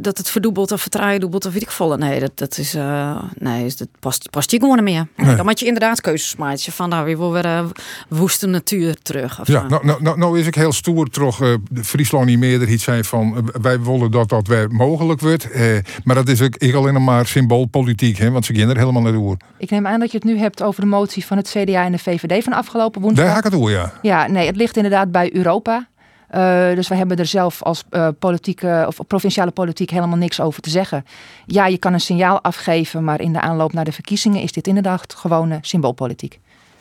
dat het verdubbelt of vertraaidubbelt of weet ik volle. Nee, dat, dat is, uh, nee, dat past, past je gewoon meer. Nee. Dan moet je inderdaad keuzes maken. Van nou, weer wil weer woeste natuur terug. Of ja, nou, nou, nou, nou, is ik heel stoer toch Friesland niet meer iets zijn van wij willen dat dat weer mogelijk wordt. Eh, maar dat is ook ik alleen maar symboolpolitiek, hè, want ze er helemaal naar door. Ik neem aan dat je het nu hebt over de motie van het CDA en de VVD van afgelopen woensdag. Daar ga ik het door, ja. Ja, nee, het ligt inderdaad bij Europa. Uh, dus wij hebben er zelf als uh, politieke of provinciale politiek helemaal niks over te zeggen. Ja, je kan een signaal afgeven, maar in de aanloop naar de verkiezingen is dit inderdaad gewone symboolpolitiek.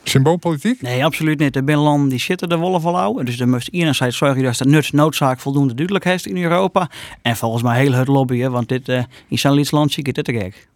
Symboolpolitiek? Nee, absoluut niet. Er zijn landen die zitten de wollen al Dus er moest enerzijds zorgen dat de nut noodzaak voldoende duidelijk heeft in Europa. En volgens mij heel het lobbyen, want dit, uh, in zo'n land zie ik dit te gek.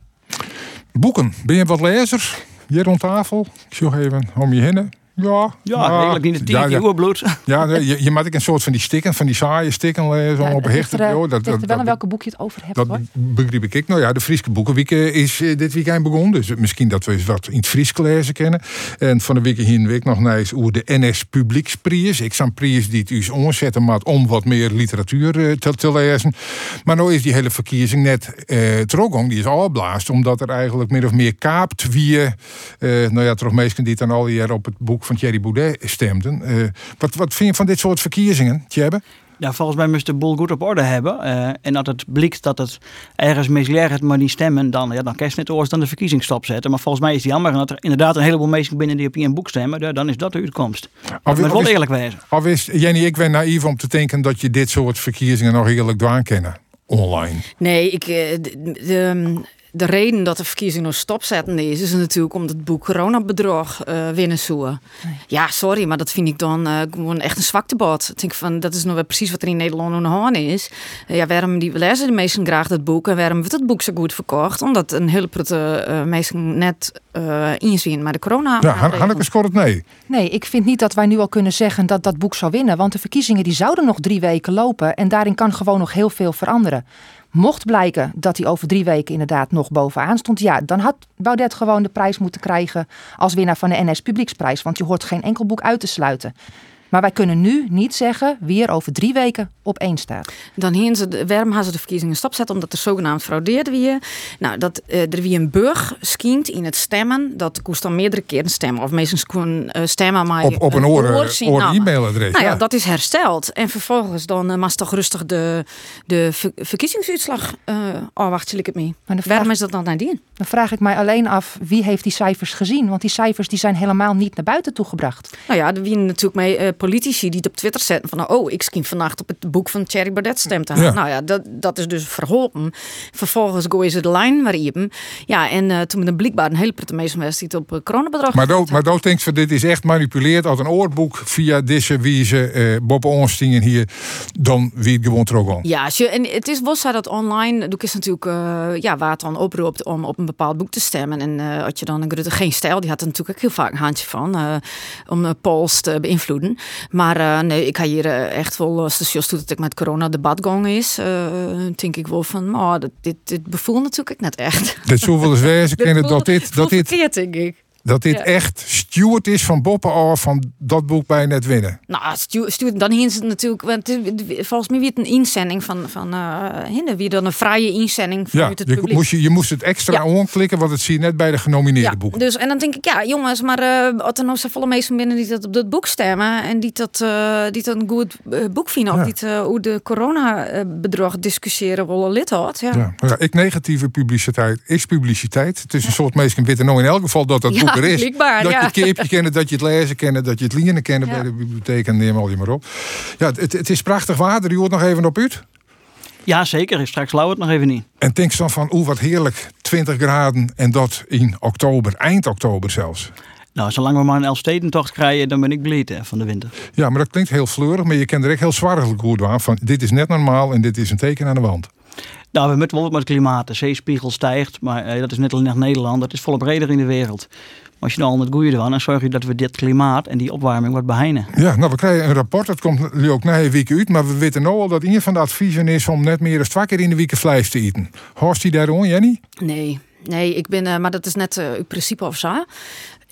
Boeken. Ben je wat lezer? Hier rond tafel. Ik zie even om je heen. Ja, ja eigenlijk niet het tien ja, ja. bloed. Ja, je, je maakt een soort van die stikken, van die saaie stikken lezen ja, op hechten. Dat, dat, dat, wel welke boek je het over hebt. Dat hoor. begreep ik. Nou ja, de Frieske Boekenweek is uh, dit weekend begonnen. Dus misschien dat we eens wat in het Fries lezen kennen. En van de week hier een week nog naar is over de NS Publieksprijs. Ik zou prijs die het u omzetten maar om wat meer literatuur uh, te, te, lezen. Maar nou is die hele verkiezing net uh. Die is al blaast, omdat er eigenlijk meer of meer kaapt wie, uh, nou ja, toch meesten die dan al hier op het boek van Thierry Boudet stemden. Uh, wat, wat vind je van dit soort verkiezingen, Tjebbe? Ja, volgens mij moest de boel goed op orde hebben. Uh, en dat het blikt dat het ergens misleert, maar niet stemmen, dan, ja, dan kan je net oors dan de verkiezing stopzetten. Maar volgens mij is het jammer. En dat er inderdaad een heleboel mensen binnen die op een boek stemmen, dan is dat de uitkomst. Dat moet wel eerlijk wezen. Al wist, Jenny, ik ben naïef om te denken dat je dit soort verkiezingen nog eerlijk dwaan kennen. Online. Nee, ik, eh, de, de, de reden dat de verkiezingen nog stopzetten is, is natuurlijk omdat het boek coronabedrog uh, winnen zoeken. Ja, sorry, maar dat vind ik dan uh, gewoon echt een zwaktebod. Ik denk van, dat is nog wel precies wat er in Nederland aan de hand is. Uh, ja, waarom die, lezen de meesten graag dat boek en waarom wordt het boek zo goed verkocht? Omdat een hele prute uh, mensen net uh, inzien maar de corona. Ja, Hanneke scoort nee. Nee, ik vind niet dat wij nu al kunnen zeggen dat dat boek zou winnen. Want de verkiezingen die zouden nog drie weken lopen en daarin kan gewoon nog heel veel veranderen. Mocht blijken dat hij over drie weken inderdaad nog bovenaan stond, ja, dan had Baudet gewoon de prijs moeten krijgen als winnaar van de NS Publieksprijs. Want je hoort geen enkel boek uit te sluiten. Maar wij kunnen nu niet zeggen wie er over drie weken op één staat. Dan heen ze, waarom gaan ze de verkiezingen stopzetten? Omdat er zogenaamd fraudeerd wie. Nou, dat uh, er wie een burg skient in het stemmen, dat kost dan meerdere keren stemmen. Of meestal kon uh, stemmen maar op, op een oor, oor, nou, e-mailadres. Nou ja, dat is hersteld. En vervolgens dan uh, toch rustig de, de ver, verkiezingsuitslag uh, afwachten, ik het mee. Maar waarom is dat dan nadien? Dan vraag ik mij alleen af, wie heeft die cijfers gezien? Want die cijfers die zijn helemaal niet naar buiten toegebracht. Nou ja, er wie natuurlijk mee politici die het op Twitter zetten van oh, ik skin vannacht op het boek van Thierry Baudet stemt aan. Nou ja, dat, dat is dus verholpen. Vervolgens gooien ze de lijn waar je Ja, en uh, toen de blijkbaar een hele prettige meesten op uh, coronabedrag. Maar dood, maar dood denkt van dit is echt manipuleerd als een oorboek via deze wijze uh, Bob Onstingen hier dan wie het gewoon terug Ja, en het is wel zo dat online doe is natuurlijk ja, waar het dan oproept om op een bepaald boek te stemmen. En had je dan een Grutte geen stijl, die had er natuurlijk ook heel vaak een handje van om polls te beïnvloeden. Maar uh, nee, ik ga hier uh, echt wel, als het dat ik met corona debatgang is, uh, denk ik wel van, oh, dit, dit bevoelt natuurlijk net echt. Dit zou wel eens wezen kunnen dat dit... Dat dit verkeerd, denk ik. Dat dit echt Stuart is van Boppen af van dat boek bij net winnen. Nou, Stuart, dan is het natuurlijk. Want volgens mij weer een inzending van, van uh, Hinder. Wie dan een vrije inzending ja, het je, Moest je, je moest het extra ja. aanklikken, want het zie je net bij de genomineerde ja, boeken. Dus, en dan denk ik, ja, jongens, maar uh, als er nou volle mensen binnen die dat op dat boek stemmen. En die dat, uh, die dat een goed boek vinden. Of die hoe de corona-bedrog discussiëren willen lid had. Ja. Ja. ik negatieve publiciteit is publiciteit. Het is een soort mensen witte nou in elk geval dat dat boek er is. dat je het keepje kennen, dat je het lezen kennen, dat je het leren kennen bij de bibliotheek en neem al je maar op. Ja, het, het is prachtig water. Die hoort nog even op uit. Ja, zeker. Straks lauw het nog even niet. En denk dan van, oeh, wat heerlijk. 20 graden en dat in oktober, eind oktober zelfs. Nou, zolang we maar een Elfstedentocht krijgen, dan ben ik blij van de winter. Ja, maar dat klinkt heel fleurig, maar je kent er echt heel zwaarlijk goed aan. Van, dit is net normaal en dit is een teken aan de wand. Nou, we moeten wel met het klimaat. De zeespiegel stijgt, maar eh, dat is net alleen naar Nederland. Dat is volop breder in de wereld als je nou al het goede doet, dan zorg je dat we dit klimaat en die opwarming wat beheinen. Ja, nou we krijgen een rapport, dat komt nu ook na een week uit, maar we weten nu al dat een van de adviezen is om net meer dan twee keer in de week vlees te eten. Hoort die daarom, Jenny? Nee, Nee, ik ben, uh, maar dat is net uh, het principe of zo.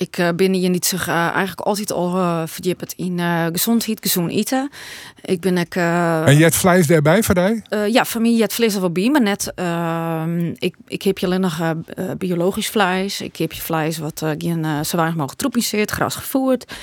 Ik uh, ben hier niet zich eigenlijk altijd al uh, verdiept in gezondheid, gezond eten. Ik ben ik. en je hebt vlees daarbij voor jou? ja, voor mij het vlees er wel bij, maar net. Ehm, ik, ik heb je alleen nog biologisch vlees. Ik heb je vlees wat geen zo weinig mogelijk tropiseert, gras gevoerd.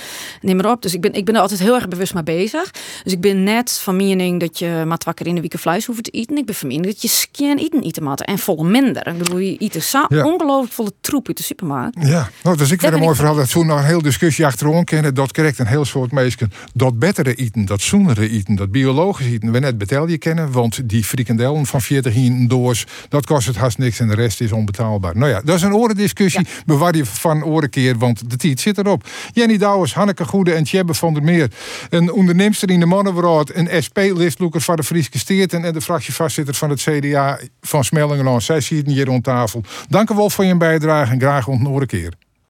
Neem maar op. Dus ik ben, ik ben er altijd heel erg bewust mee bezig. Dus ik ben net van mening dat je maar twee keer in de week vlees hoeft te eten. Ik ben van mening dat je skin eten eten moet en vol minder. Ik bedoel, je eten ja. ongelooflijk volle troep uit de supermarkt. Ja, nou, dus ik vind mooi verhaal. Dat zo nog een heel discussie achterom kennen. Dat correct een heel soort mensen dat betere eten, dat zoenere eten, dat biologisch eten. We net je kennen, want die frikandellen van 40 in doors, dat kost het haast niks en de rest is onbetaalbaar. Nou ja, dat is een orendiscussie. Ja. Bewaar je van orenkeer, want de tijd zit erop. Jenny Douwers, Hanneke Goede en Tjebbe van der Meer. Een onderneemster in de Mannenwereld, een SP-listloeker van de Frieske Steerten en de fractievoorzitter van het CDA van Smellingen. Zij zitten hier rond tafel. Dank u wel voor je bijdrage en graag ontnoren keer.